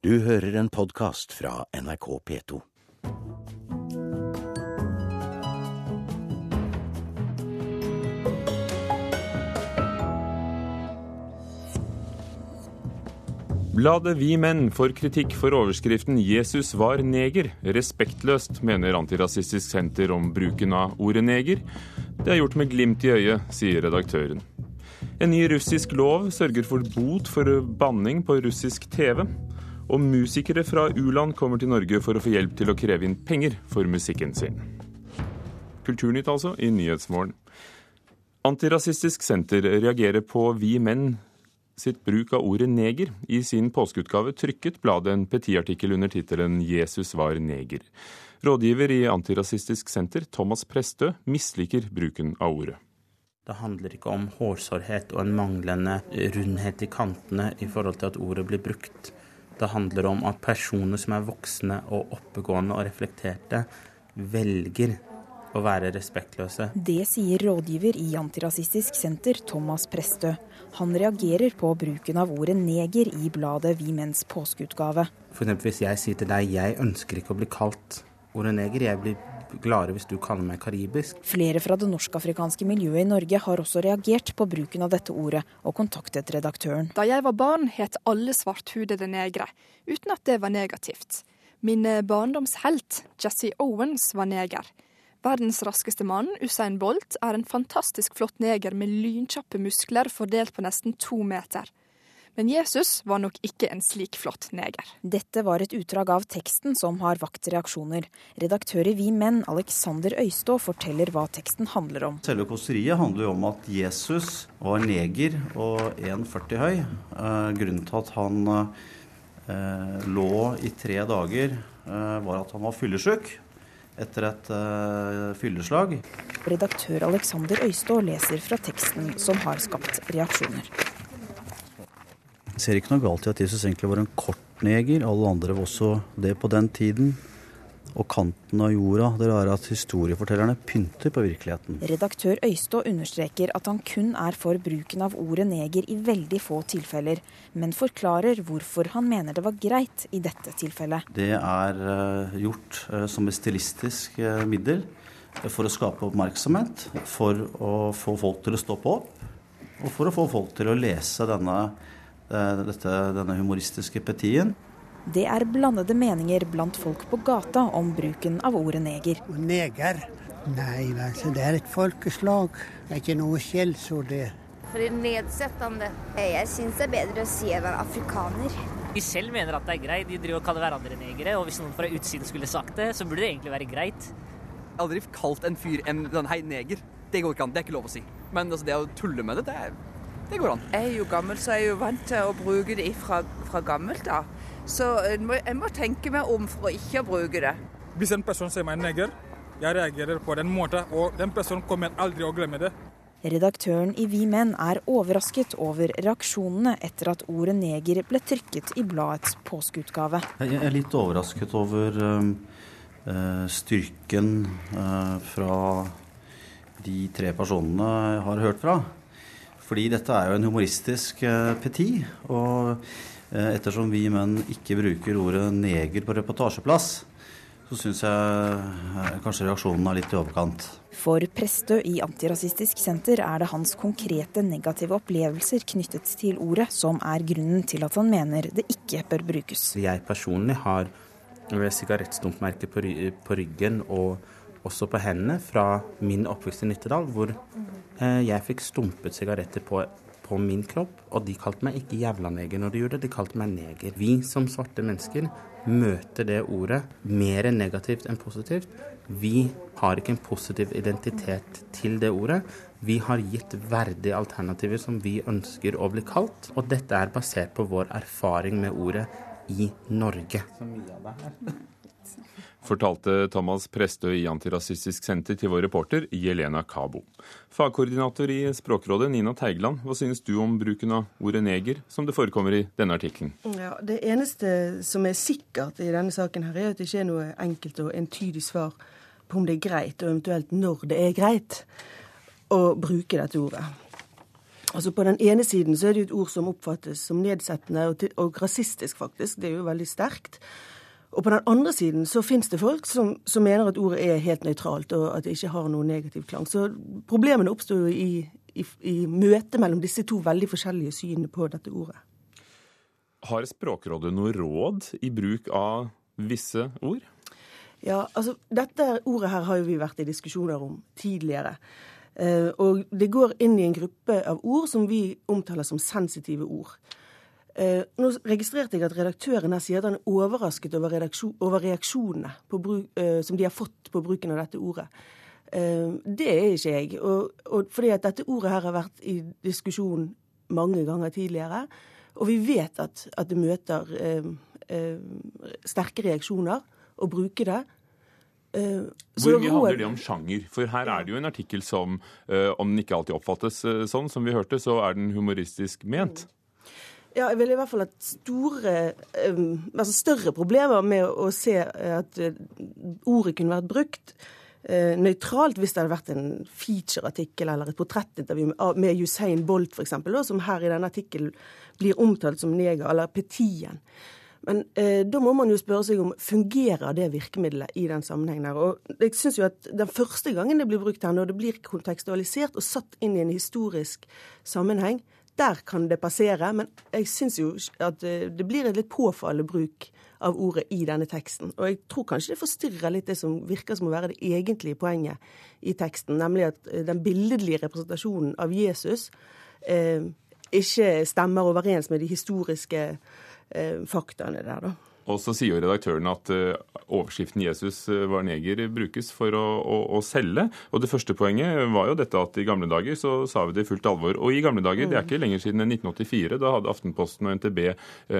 Du hører en podkast fra NRK P2. Bladet Vi Menn får kritikk for overskriften 'Jesus var neger'. Respektløst, mener Antirasistisk Senter om bruken av ordet neger. Det er gjort med glimt i øyet, sier redaktøren. En ny russisk lov sørger for bot for banning på russisk TV. Og musikere fra u-land kommer til Norge for å få hjelp til å kreve inn penger for musikken sin. Kulturnytt altså, i Nyhetsmorgen. Antirasistisk Senter reagerer på Vi Menn sitt bruk av ordet neger. I sin påskeutgave trykket bladet en petiartikkel under tittelen 'Jesus var neger'. Rådgiver i Antirasistisk Senter, Thomas Prestø, misliker bruken av ordet. Det handler ikke om hårsårhet og en manglende rundhet i kantene i forhold til at ordet blir brukt. Det handler om at personer som er voksne og oppegående og reflekterte, velger å være respektløse. Det sier rådgiver i Antirasistisk Senter, Thomas Prestø. Han reagerer på bruken av ordet neger i bladet Vi Menns påskeutgave. Eksempel hvis jeg sier til deg jeg ønsker ikke å bli kalt ordet neger, jeg blir gladere hvis du kaller meg karibisk. Flere fra det norsk-afrikanske miljøet i Norge har også reagert på bruken av dette ordet, og kontaktet redaktøren. Da jeg var barn, het alle svarthudede negre, uten at det var negativt. Min barndomshelt, Jesse Owens, var neger. Verdens raskeste mann, Usain Bolt, er en fantastisk flott neger med lynkjappe muskler fordelt på nesten to meter. Men Jesus var nok ikke en slik flott neger. Dette var et utdrag av teksten som har vakt reaksjoner. Redaktør i Vi Menn, Alexander Øystå, forteller hva teksten handler om. Selve kåseriet handler jo om at Jesus var neger og 1,40 høy. Eh, grunnen til at han eh, lå i tre dager, eh, var at han var fyllesyk etter et uh, fylleslag. Redaktør Alexander Øystå leser fra teksten som har skapt reaksjoner. Jeg ser ikke noe galt i at Jesus egentlig var en kort neger. Alle andre var også det på den tiden. Og kanten av jorda, det er at historiefortellerne pynter på virkeligheten. Redaktør Øystå understreker at han kun er for bruken av ordet neger i veldig få tilfeller, men forklarer hvorfor han mener det var greit i dette tilfellet. Det er gjort som et stilistisk middel for å skape oppmerksomhet, for å få folk til å stoppe opp, og for å få folk til å lese denne, dette, denne humoristiske petien. Det er blandede meninger blant folk på gata om bruken av ordet neger. Neger? Nei, altså, det er et folkeslag. Det er ikke noe skjellsord, det. For det er nedsettende. Jeg syns det er bedre å si en var afrikaner. De selv mener at det er greit. De driver og kaller hverandre negere. Og hvis noen fra utsiden skulle sagt det, så burde det egentlig være greit. Jeg har aldri kalt en fyr en sånn hei, neger. Det går ikke an. Det er ikke lov å si. Men altså, det å tulle med det, det, det går an. Jeg er jo gammel, så jeg er jo vant til å bruke det fra, fra gammelt av. Så jeg må, jeg må, tenke meg om for å ikke bruke det. Hvis en person sier meg neger, jeg reagerer på den måten, og den personen kommer aldri å glemme det. Redaktøren i Vi Menn er overrasket over reaksjonene etter at ordet neger ble trykket i bladets påskeutgave. Jeg er litt overrasket over uh, styrken uh, fra de tre personene jeg har hørt fra. Fordi dette er jo en humoristisk peti. og Ettersom vi menn ikke bruker ordet neger på reportasjeplass, så syns jeg kanskje reaksjonen er litt i overkant. For Prestø i Antirasistisk Senter er det hans konkrete negative opplevelser knyttet til ordet som er grunnen til at han mener det ikke bør brukes. Jeg personlig har sigarettstumpmerker på, ry på ryggen og også på hendene fra min oppvekst i Nittedal, hvor eh, jeg fikk stumpet sigaretter på på min kropp, og de kalte meg ikke jævla neger når de gjorde det, de kalte meg neger. Vi som svarte mennesker møter det ordet mer negativt enn positivt. Vi har ikke en positiv identitet til det ordet. Vi har gitt verdige alternativer som vi ønsker å bli kalt, og dette er basert på vår erfaring med ordet i Norge. Så mye av det her fortalte Thomas Prestø i Antirasistisk Senter til vår reporter Jelena Kabo. Fagkoordinator i Språkrådet, Nina Teigeland, hva synes du om bruken av ordet neger, som det forekommer i denne artikkelen? Ja, det eneste som er sikkert i denne saken, her er at det ikke er noe enkelt og entydig svar på om det er greit, og eventuelt når det er greit, å bruke dette ordet. Altså På den ene siden så er det jo et ord som oppfattes som nedsettende og, og rasistisk, faktisk. Det er jo veldig sterkt. Og på den andre siden så finnes det folk som, som, mener at ordet er helt nøytralt, og at det ikke har noen negativ klang. Så problemene oppstår jo i, i, i møtet mellom disse to veldig forskjellige synene på dette ordet. Har Språkrådet noe råd i bruk av visse ord? Ja, altså Dette ordet her har jo vi vært i diskusjoner om tidligere. Eh, og det går inn i en gruppe av ord som vi omtaler som sensitive ord. Eh, nå registrerte jeg at redaktøren her sier at han er overrasket over, over reaksjonene bruk, eh, som de har fått på bruken av dette ordet. Det er ikke jeg. Og, og fordi at dette ordet her har vært i diskusjon mange ganger tidligere. Og vi vet at, at det møter eh, eh, sterke reaksjoner å bruke det. Uh, Hvor mye handler det om sjanger? For her er det jo en artikkel som, uh, om den ikke alltid oppfattes uh, sånn, som vi hørte, så er den humoristisk ment. Ja, jeg vil i hvert fall ha store, altså større problemer med å, se at ordet kunne vært brukt nøytralt hvis det hadde vært en feature-artikkel eller et portrettintervju med, med Usain Bolt f.eks., som her i denne artikkelen blir omtalt som neger, eller Petien. Men eh, da må man jo spørre seg om fungerer det virkemidlet i den sammenhengen her. Og jeg synes jo at Den første gangen det blir brukt her, når det blir kontekstualisert og satt inn i en historisk sammenheng, der kan det passere. Men jeg syns jo at eh, det blir en litt påfallende bruk av ordet i denne teksten. Og jeg tror kanskje det forstyrrer litt det som virker som å være det egentlige poenget i teksten, nemlig at eh, den billedlige representasjonen av Jesus eh, ikke stemmer overens med de historiske Eh, faktaene der, da. Og så sier jo redaktøren at uh, overskriften 'Jesus eh, var neger' brukes for å, å, å, selge. Og det første poenget var jo dette at i gamle dager så sa vi det i fullt alvor. Og i gamle dager, det er ikke lenger siden enn 1984, da hadde Aftenposten og NTB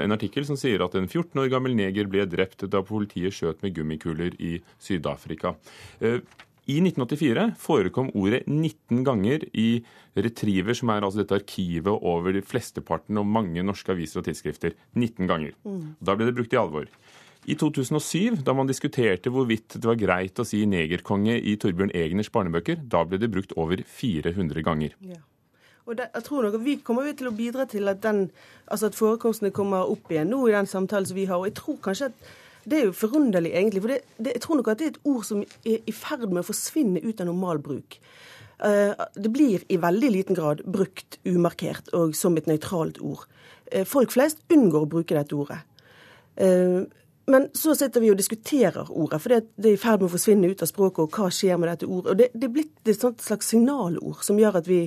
en artikkel som sier at en 14 år gammel neger ble drept da politiet skjøt med gummikuler i Syd-Afrika. I 1984 forekom ordet 19 ganger i Retriever, som er altså dette arkivet over de flesteparten og mange norske aviser og tidsskrifter. 19 ganger. Mm. Da ble det brukt i alvor. I 2007, da man diskuterte hvorvidt det var greit å si negerkonge i Torbjørn Egners barnebøker, da ble det brukt over 400 ganger. Ja. Og det, jeg tror nok Vi kommer til å bidra til at, den, altså at forekomstene kommer opp igjen nå i den samtalen som vi har. og jeg tror kanskje at det er jo forunderlig, egentlig. For det, det, jeg tror nok at det er et ord som er i ferd med å forsvinne ut av normal bruk. Uh, det blir i veldig liten grad brukt umarkert og som et nøytralt ord. Uh, folk flest unngår å bruke dette ordet. Uh, men så sitter vi og diskuterer ordet, for det er i ferd med å forsvinne ut av språket. Og hva skjer med dette ordet? Og det, det er blitt et slags signalord som gjør at vi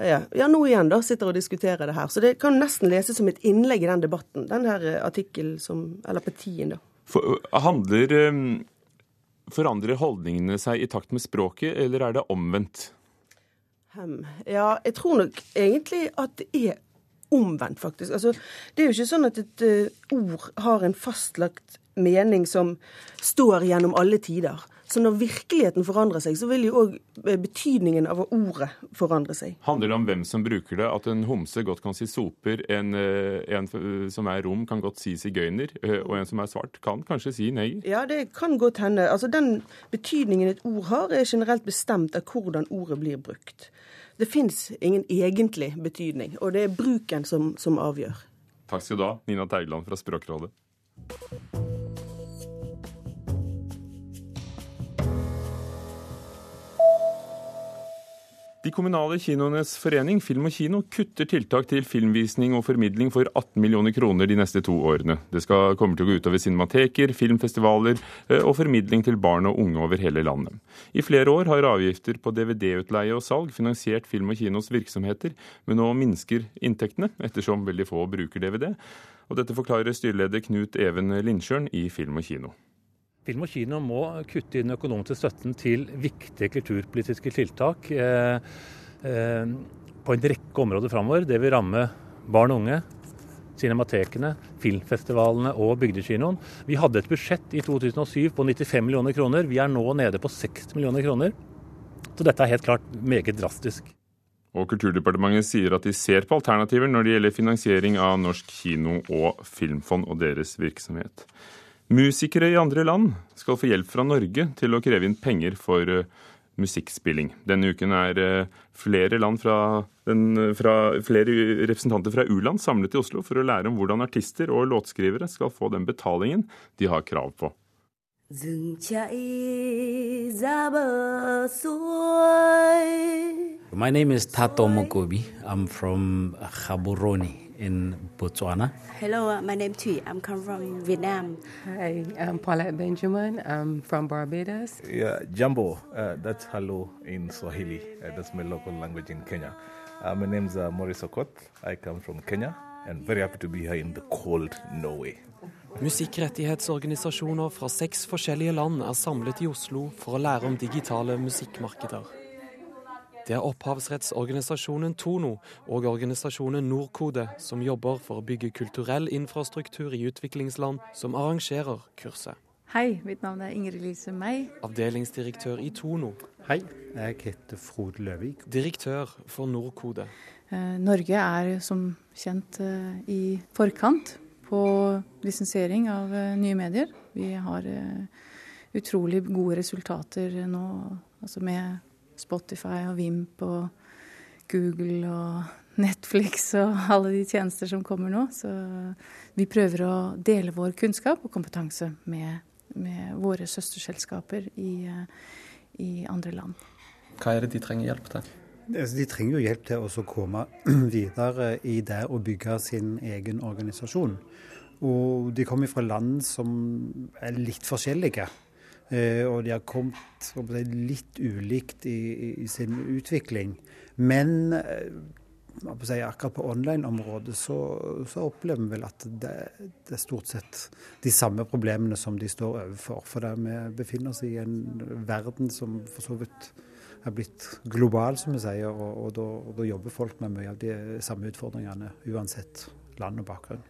ja, ja, nå igjen da, sitter og diskuterer det her. Så det kan nesten leses som et innlegg i den debatten, den her artikkelen som Eller partien, da. For, handler Forandrer holdningene seg i takt med språket, eller er det omvendt? Ja, jeg tror nok egentlig at det er omvendt, faktisk. Altså, det er jo ikke sånn at et uh, ord har en fastlagt mening som står gjennom alle tider. Så når virkeligheten forandrer seg, så vil jo òg eh, betydningen av ordet forandre seg. Handler det om hvem som bruker det? At en homse godt kan si soper, en, eh, en som er rom kan godt si sigøyner, eh, og en som er svart kan kanskje si neger? Ja, det kan godt hende. Altså Den betydningen et ord har, er generelt bestemt av hvordan ordet blir brukt. Det fins ingen egentlig betydning, og det er bruken som, som avgjør. Takk skal du ha, Nina Teigeland fra Språkrådet. De kommunale kinoenes forening Film og Kino kutter tiltak til filmvisning og formidling for 18 millioner kroner de neste to årene. Det skal komme til å gå utover cinemateker, filmfestivaler eh, og formidling til barn og unge over hele landet. I flere år har avgifter på DVD-utleie og salg finansiert Film og Kinos virksomheter, men nå minsker inntektene, ettersom veldig få bruker DVD. Og dette forklarer styreleder Knut Even Lindsjøen i Film og Kino. Film og kino må kutte i den økonomiske støtten til viktige kulturpolitiske tiltak eh, eh, på en rekke områder framover. Det vil ramme barn og unge, cinematekene, filmfestivalene og bygdekinoen. Vi hadde et budsjett i 2007 på 95 millioner kroner. Vi er nå nede på 60 millioner kroner. Så dette er helt klart meget drastisk. Og Kulturdepartementet sier at de ser på alternativer når det gjelder finansiering av Norsk kino- og filmfond og deres virksomhet. Musikere i andre land skal få hjelp fra Norge til å kreve inn penger for eh, musikkspilling. Denne uken er eh, flere, fra den, fra, flere representanter fra u-land samlet i Oslo for å lære om hvordan artister og låtskrivere skal få den betalingen de har krav på. My name is Tato Mokobi. I'm from Gaborone in Botswana. Hello, uh, my name is Thuy. I'm come from Vietnam. Hi, I'm Paulette Benjamin. I'm from Barbados. Yeah, Jambo. Uh, that's hello in Swahili. Uh, that's my local language in Kenya. Uh, my name is uh, Maurice Okot. I come from Kenya and very happy to be here in the cold Norway. Musikkrettighetsorganisasjoner fra seks forskjellige land er samlet i Oslo for å lære om digitale musikkmarkeder. Det er opphavsrettsorganisasjonen Tono og organisasjonen Nordkode som jobber for å bygge kulturell infrastruktur i utviklingsland, som arrangerer kurset. Hei, mitt navn er Ingrid Lise Mei. Avdelingsdirektør i Tono. Hei, jeg heter Frode Løvik. Direktør for Nordkode. Eh, Norge er som kjent eh, i forkant på lisensiering av eh, nye medier. Vi har utrolig gode resultater nå altså med Spotify og Vimp og Google og Netflix og alle de tjenester som kommer nå. Så vi prøver å dele vår kunnskap og kompetanse med, med våre søsterselskaper i, i, andre land. Hva er det de trenger hjelp til? Altså, de trenger jo hjelp til å komme videre i det å bygge sin egen organisasjon. Og de kommer fra land som er litt forskjellige. Eh, og de har kommet litt ulikt i, i sin utvikling. Men eh, akkurat på online-området så, så, opplever vi vel at det, det, er stort sett de samme problemene som de står overfor. For vi befinner oss i en verden som for så vidt er blitt global, som vi sier. Og, og da jobber folk med mye av de samme utfordringene, uansett land og bakgrunn.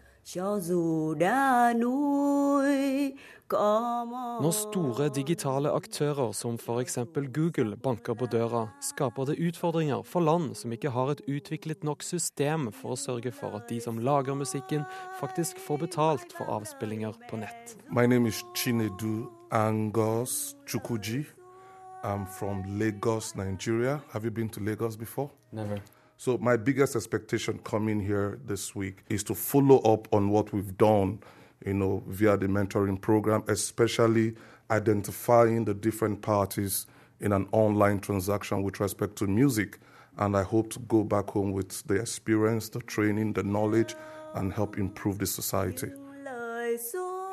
Når store digitale aktører som f.eks. Google banker på døra, skaper det utfordringer for land som ikke har et utviklet nok system for å sørge for at de som lager musikken, faktisk får betalt for avspillinger på nett. My name is Chinedu Angos Chukuji. I'm from Lagos, Nigeria. Have you been to Lagos before? Never. So my biggest expectation coming here this week is to follow up on what we've done, you know, via the mentoring program, especially identifying the different parties in an online transaction with respect to music. And I hope to go back home with the experience, the training, the knowledge, and help improve the society.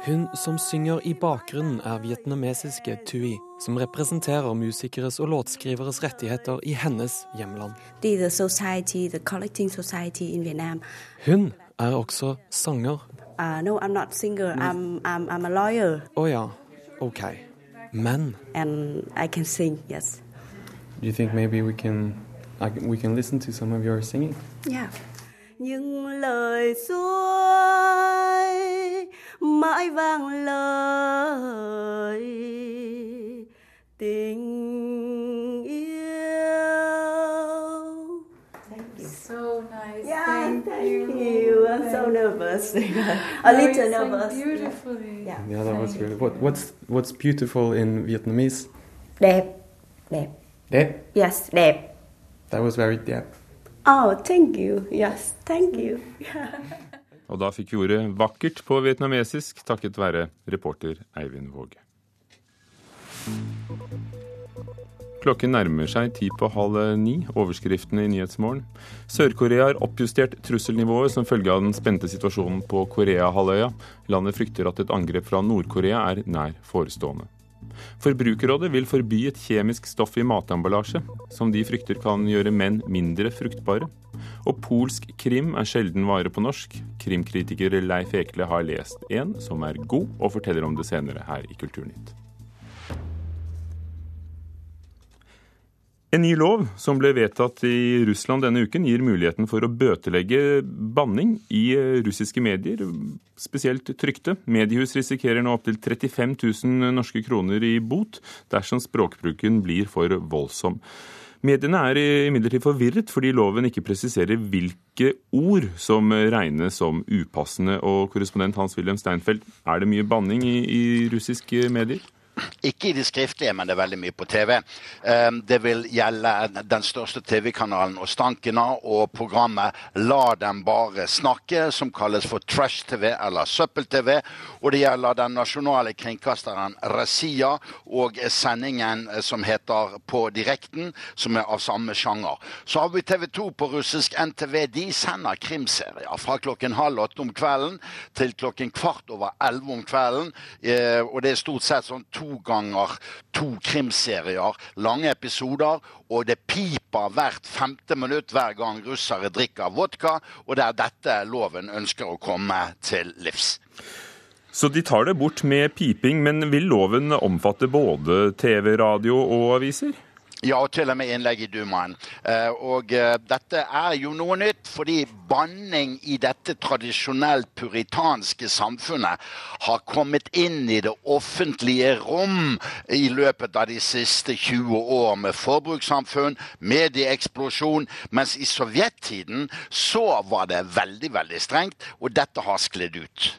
Hun som synger i bakgrunnen, er vietnamesiske Tui, som representerer musikeres og låtskriveres rettigheter i hennes hjemland. Hun er også sanger. Uh, no, I'm not singer. I'm, I'm, I'm a lawyer. Å oh, ja. OK. Men And I can sing, yes. Do you think maybe we can, I, we can listen to some of your singing? Yeah. những lời xuôi mãi vang lời tình yêu. Thank you. So nice. Yeah, thank, thank you. you. I'm so nervous. A No, little nervous. beautifully. Yeah. Yeah, that was really. What, what's what's beautiful in Vietnamese? Đẹp. Đẹp. Đẹp. Yes, đẹp. That was very đẹp. Oh, thank you. Yes, thank you. Og da fikk vi ordet 'vakkert' på vietnamesisk takket være reporter Eivind Våge. Klokken nærmer seg ti på halv ni. Overskriftene i Nyhetsmorgen. Sør-Korea har oppjustert trusselnivået som følge av den spente situasjonen på Koreahalvøya. Landet frykter at et angrep fra Nord-Korea er nær forestående. Forbrukerrådet vil forby et kjemisk stoff i matemballasje, som de frykter kan gjøre menn mindre fruktbare. Og polsk krim er sjelden vare på norsk. Krimkritiker Leif Ekle har lest en som er god, og forteller om det senere her i Kulturnytt. En ny lov som ble vedtatt i Russland denne uken, gir muligheten for å bøtelegge banning i russiske medier, spesielt trykte. Mediehus risikerer nå opptil 35 000 norske kroner i bot dersom språkbruken blir for voldsom. Mediene er imidlertid forvirret fordi loven ikke presiserer hvilke ord som regnes som upassende. Og korrespondent Hans-Wilhelm Steinfeld, er det mye banning i, i russiske medier? Ikke i de skriftlige, men det er veldig mye på TV. Eh, det vil gjelde den største TV-kanalen og Stankena og programmet La dem bare snakke, som kalles for Trash-TV eller Søppel-TV. Og det gjelder den nasjonale kringkasteren Resia og sendingen som heter På direkten, som er av samme sjanger. Så har vi TV 2 på russisk NTV. De sender krimserier fra klokken halv åtte om kvelden til klokken kvart over elleve om kvelden. Eh, og det er stort sett sånn to ganger to krimserier, lange episoder, og det piper hvert femte minutt hver gang russere drikker vodka, og det er dette loven ønsker å komme til livs. Så de tar det bort med piping, men vil loven omfatte både TV, radio og aviser? Ja, og til og med innlegg i Dumaen. Eh, og eh, dette er jo noe nytt, fordi banning i dette tradisjonelt puritanske samfunnet har kommet inn i det offentlige rom i løpet av de siste 20 år med forbrukssamfunn, medieeksplosjon, mens i sovjettiden så var det veldig, veldig strengt, og dette har skledd ut.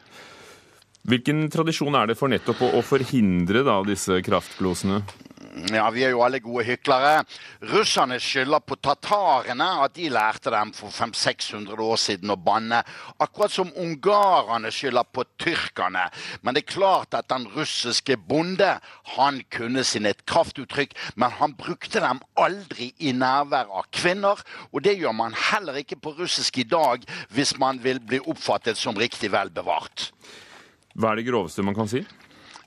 Hvilken tradisjon er det for nettopp å forhindre da, disse kraftglosene? Ja, vi er jo alle gode hyklere. Russerne skylder på tatarene at de lærte dem for 500-600 år siden å banne. Akkurat som ungarerne skylder på tyrkerne. Men det er klart at den russiske bonde han kunne sine kraftuttrykk, men han brukte dem aldri i nærvær av kvinner. Og det gjør man heller ikke på russisk i dag hvis man vil bli oppfattet som riktig vel bevart. Hva er det groveste man kan si?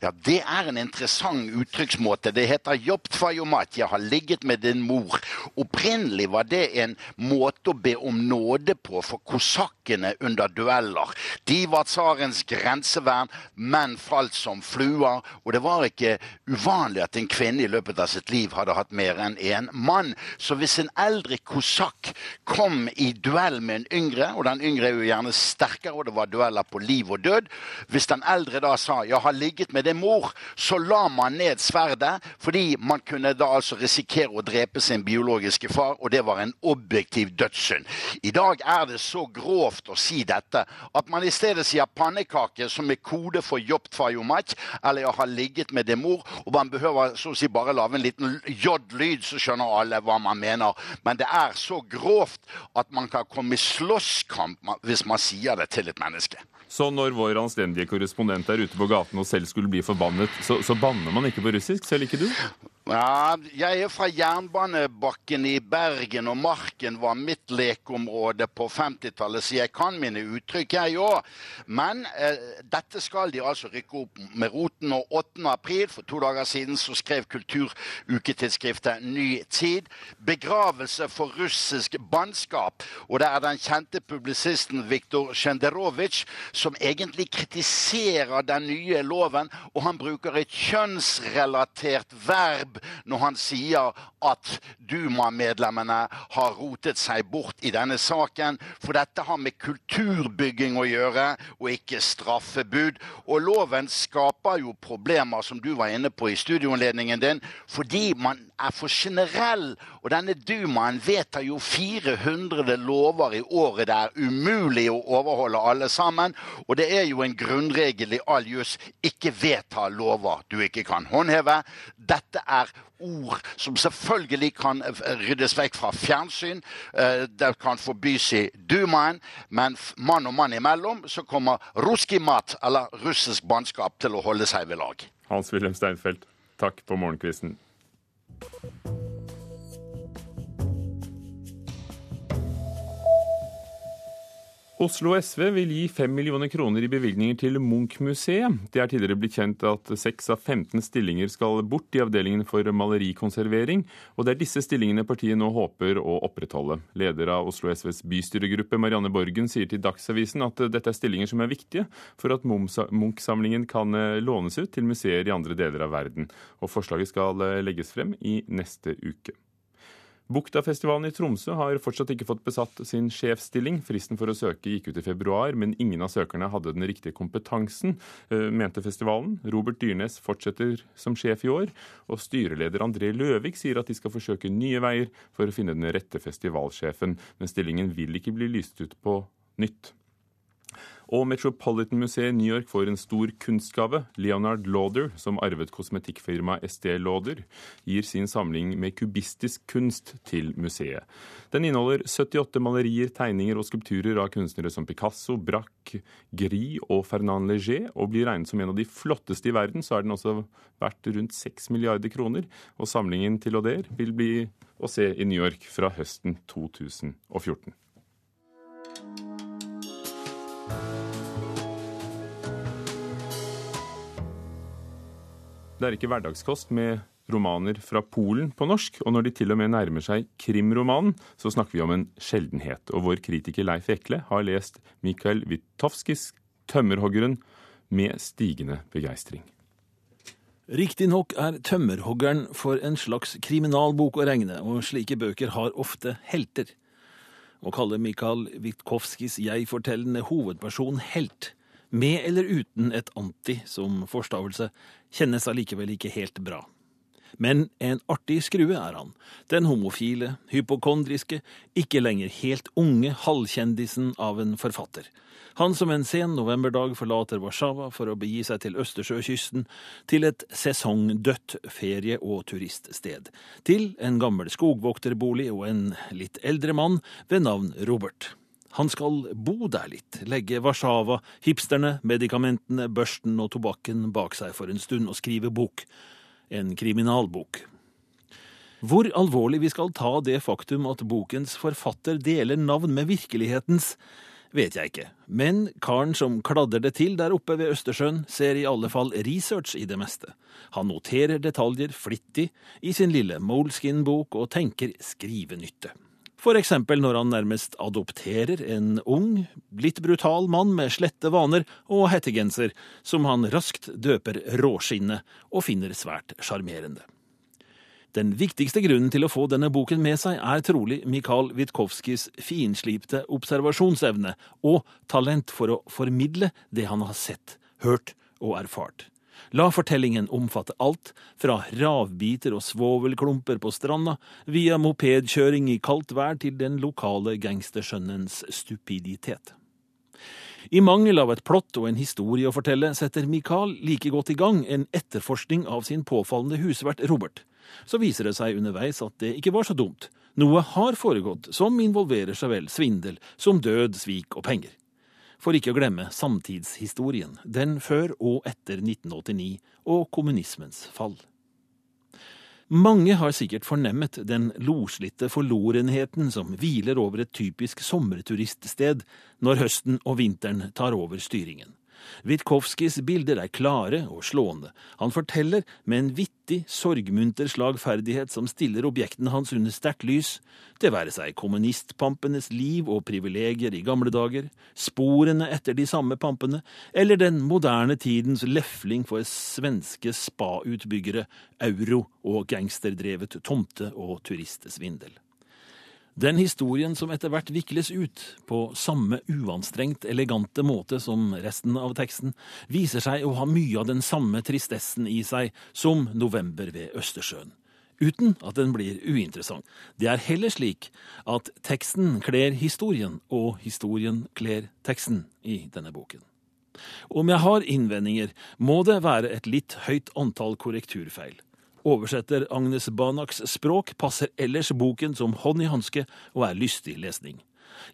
Ja, Det er en interessant uttrykksmåte. Det heter jobtfajomat. Jeg har ligget med din mor. Opprinnelig var det en måte å be om nåde på for kosakkene under dueller. De var tsarens grensevern, menn falt som fluer. Og det var ikke uvanlig at en kvinne i løpet av sitt liv hadde hatt mer enn én mann. Så hvis en eldre kosakk kom i duell med en yngre, og den yngre er jo gjerne sterkere, og det var dueller på liv og død Hvis den eldre da sa 'jeg har ligget med din mor', så la man ned sverdet, fordi man kunne da altså risikere å drepe sin biologiske far, og det var en objektiv dødssynd. I dag er det så grovt å si dette at man i stedet sier pannekake, som er kode for jobtfajomat, eller 'jeg har ligget med din mor', og man behøver så å si bare lage en liten j-lyd, så skjønner alle hva man mener. Men det er så grovt at man kan komme i slåsskamp hvis man sier det til et menneske. Så når vår anstendige korrespondent er ute på gaten og selv skulle bli forbannet, så, så banner man ikke på russisk, selv ikke du? Ja, jeg er fra jernbanebakken i Bergen, og Marken var mitt lekeområde på 50-tallet, så jeg kan mine uttrykk, jeg òg. Men eh, dette skal de altså rykke opp med roten. Og 8. april, for to dager siden, så skrev kulturuketidsskriftet Ny Tid begravelse for russisk bannskap. Og det er den kjente publisisten Viktor Sjenderovitsj som egentlig kritiserer den nye loven, og han bruker et kjønnsrelatert verb når han sier at Duma-medlemmene har rotet seg bort i denne saken, for dette har med kulturbygging å gjøre, og ikke straffebud. Og loven skaper jo problemer, som du var inne på i studioinnledningen din, fordi man er for generell. Og denne Dumaen vedtar jo 400 lover i året. Det er umulig å overholde alle sammen. Og det er jo en grunnregel i all juss ikke vedta lover du ikke kan håndheve. Dette er ord som selvfølgelig kan ryddes vekk fra fjernsyn. Det kan forbys i Dumaen, men mann og mann imellom så kommer ruski mat, eller russisk bannskap, til å holde seg ved lag. Hans-Wilhelm Steinfeld, takk på morgenkvisten. Oslo SV vil gi 5 millioner kroner i bevilgninger til Munch-museet. Det er tidligere blitt kjent at 6 av 15 stillinger skal bort i avdelingen for malerikonservering, og det er disse stillingene partiet nå håper å opprettholde. Leder av Oslo SVs bystyregruppe, Marianne Borgen, sier til Dagsavisen at dette er stillinger som er viktige for at Munch-samlingen kan lånes ut til museer i andre deler av verden. Og forslaget skal legges frem i neste uke. Buktafestivalen i Tromsø har fortsatt ikke fått besatt sin sjefsstilling. Fristen for å søke gikk ut i februar, men ingen av søkerne hadde den riktige kompetansen, mente festivalen. Robert Dyrnes fortsetter som sjef i år, og styreleder André Løvik sier at de skal forsøke nye veier for å finne den rette festivalsjefen, men stillingen vil ikke bli lyst ut på nytt. Og Metropolitan-museet i New York får en stor kunstgave. Leonard Lauder, som arvet kosmetikkfirmaet Estée Lauder, gir sin samling med kubistisk kunst til museet. Den inneholder 78 malerier, tegninger og skulpturer av kunstnere som Picasso, Braque, Gris og Fernand Léger, og blir regnet som en av de flotteste i verden. Så er den også verdt rundt 6 milliarder kroner. Og samlingen til Lauder vil bli å se i New York fra høsten 2014. Det er ikke hverdagskost med romaner fra Polen på norsk, og når de til og med nærmer seg krimromanen, så snakker vi om en sjeldenhet. Og vår kritiker Leif Ekle har lest Mikael Witowskis 'Tømmerhoggeren' med stigende begeistring. Riktignok er 'Tømmerhoggeren' for en slags kriminalbok å regne, og slike bøker har ofte helter. Å kalle Mikael Witkowskis jeg-fortellende hovedperson helt, med eller uten et anti som forstavelse, kjennes allikevel ikke helt bra. Men en artig skrue er han, den homofile, hypokondriske, ikke lenger helt unge halvkjendisen av en forfatter. Han som en sen novemberdag forlater Warszawa for å begi seg til Østersjøkysten, til et sesongdødt ferie- og turiststed, til en gammel skogvokterbolig og en litt eldre mann ved navn Robert. Han skal bo der litt, legge Warszawa, hipsterne, medikamentene, børsten og tobakken bak seg for en stund og skrive bok. En kriminalbok. Hvor alvorlig vi skal ta det faktum at bokens forfatter deler navn med virkelighetens, vet jeg ikke, men karen som kladder det til der oppe ved Østersjøen, ser i alle fall research i det meste. Han noterer detaljer flittig i sin lille Moleskin-bok og tenker skrivenytte. For eksempel når han nærmest adopterer en ung, litt brutal mann med slette vaner og hettegenser, som han raskt døper Råskinnet og finner svært sjarmerende. Den viktigste grunnen til å få denne boken med seg er trolig Mikael Witkowskis finslipte observasjonsevne og talent for å formidle det han har sett, hørt og erfart. La fortellingen omfatte alt, fra ravbiter og svovelklumper på stranda, via mopedkjøring i kaldt vær til den lokale gangstersønnens stupiditet. I mangel av et plott og en historie å fortelle, setter Mikael like godt i gang en etterforskning av sin påfallende husvert Robert. Så viser det seg underveis at det ikke var så dumt. Noe har foregått som involverer så vel svindel som død, svik og penger. For ikke å glemme samtidshistorien, den før og etter 1989 og kommunismens fall. Mange har sikkert fornemmet den loslitte forlorenheten som hviler over et typisk sommerturiststed når høsten og vinteren tar over styringen. Witkowskis bilder er klare og slående. Han forteller med en vittig, sorgmunter slagferdighet som stiller objektene hans under sterkt lys, det være seg kommunistpampenes liv og privilegier i gamle dager, sporene etter de samme pampene, eller den moderne tidens lefling for svenske spautbyggere, euro og gangsterdrevet tomte- og turistsvindel. Den historien som etter hvert vikles ut, på samme uanstrengt elegante måte som resten av teksten, viser seg å ha mye av den samme tristessen i seg som November ved Østersjøen. Uten at den blir uinteressant. Det er heller slik at teksten kler historien, og historien kler teksten i denne boken. Om jeg har innvendinger, må det være et litt høyt antall korrekturfeil. Oversetter Agnes Banaks språk passer ellers boken som hånd i hanske og er lystig lesning.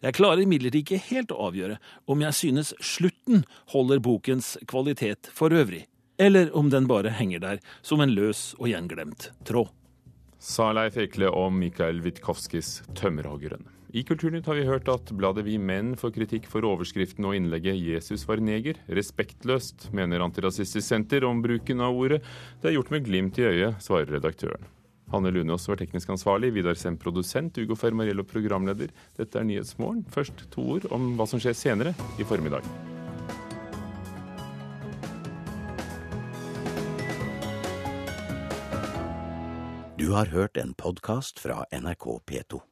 Jeg klarer imidlertid ikke helt å avgjøre om jeg synes slutten holder bokens kvalitet for øvrig, eller om den bare henger der som en løs og gjenglemt tråd. Sa Leif Ekle om Mikael Witkowskis 'Tømmerhoggeren'. I Kulturnytt har vi hørt at bladet Vi Menn får kritikk for overskriften og innlegget 'Jesus var neger'. Respektløst, mener Antirasistisk Senter om bruken av ordet. Det er gjort med glimt i øyet, svarer redaktøren. Hanne Lunås var teknisk ansvarlig, Vidar Sem produsent, Ugo Fermariello programleder. Dette er Nyhetsmorgen. Først to ord om hva som skjer senere i formiddag. Du har hørt en podkast fra NRK P2.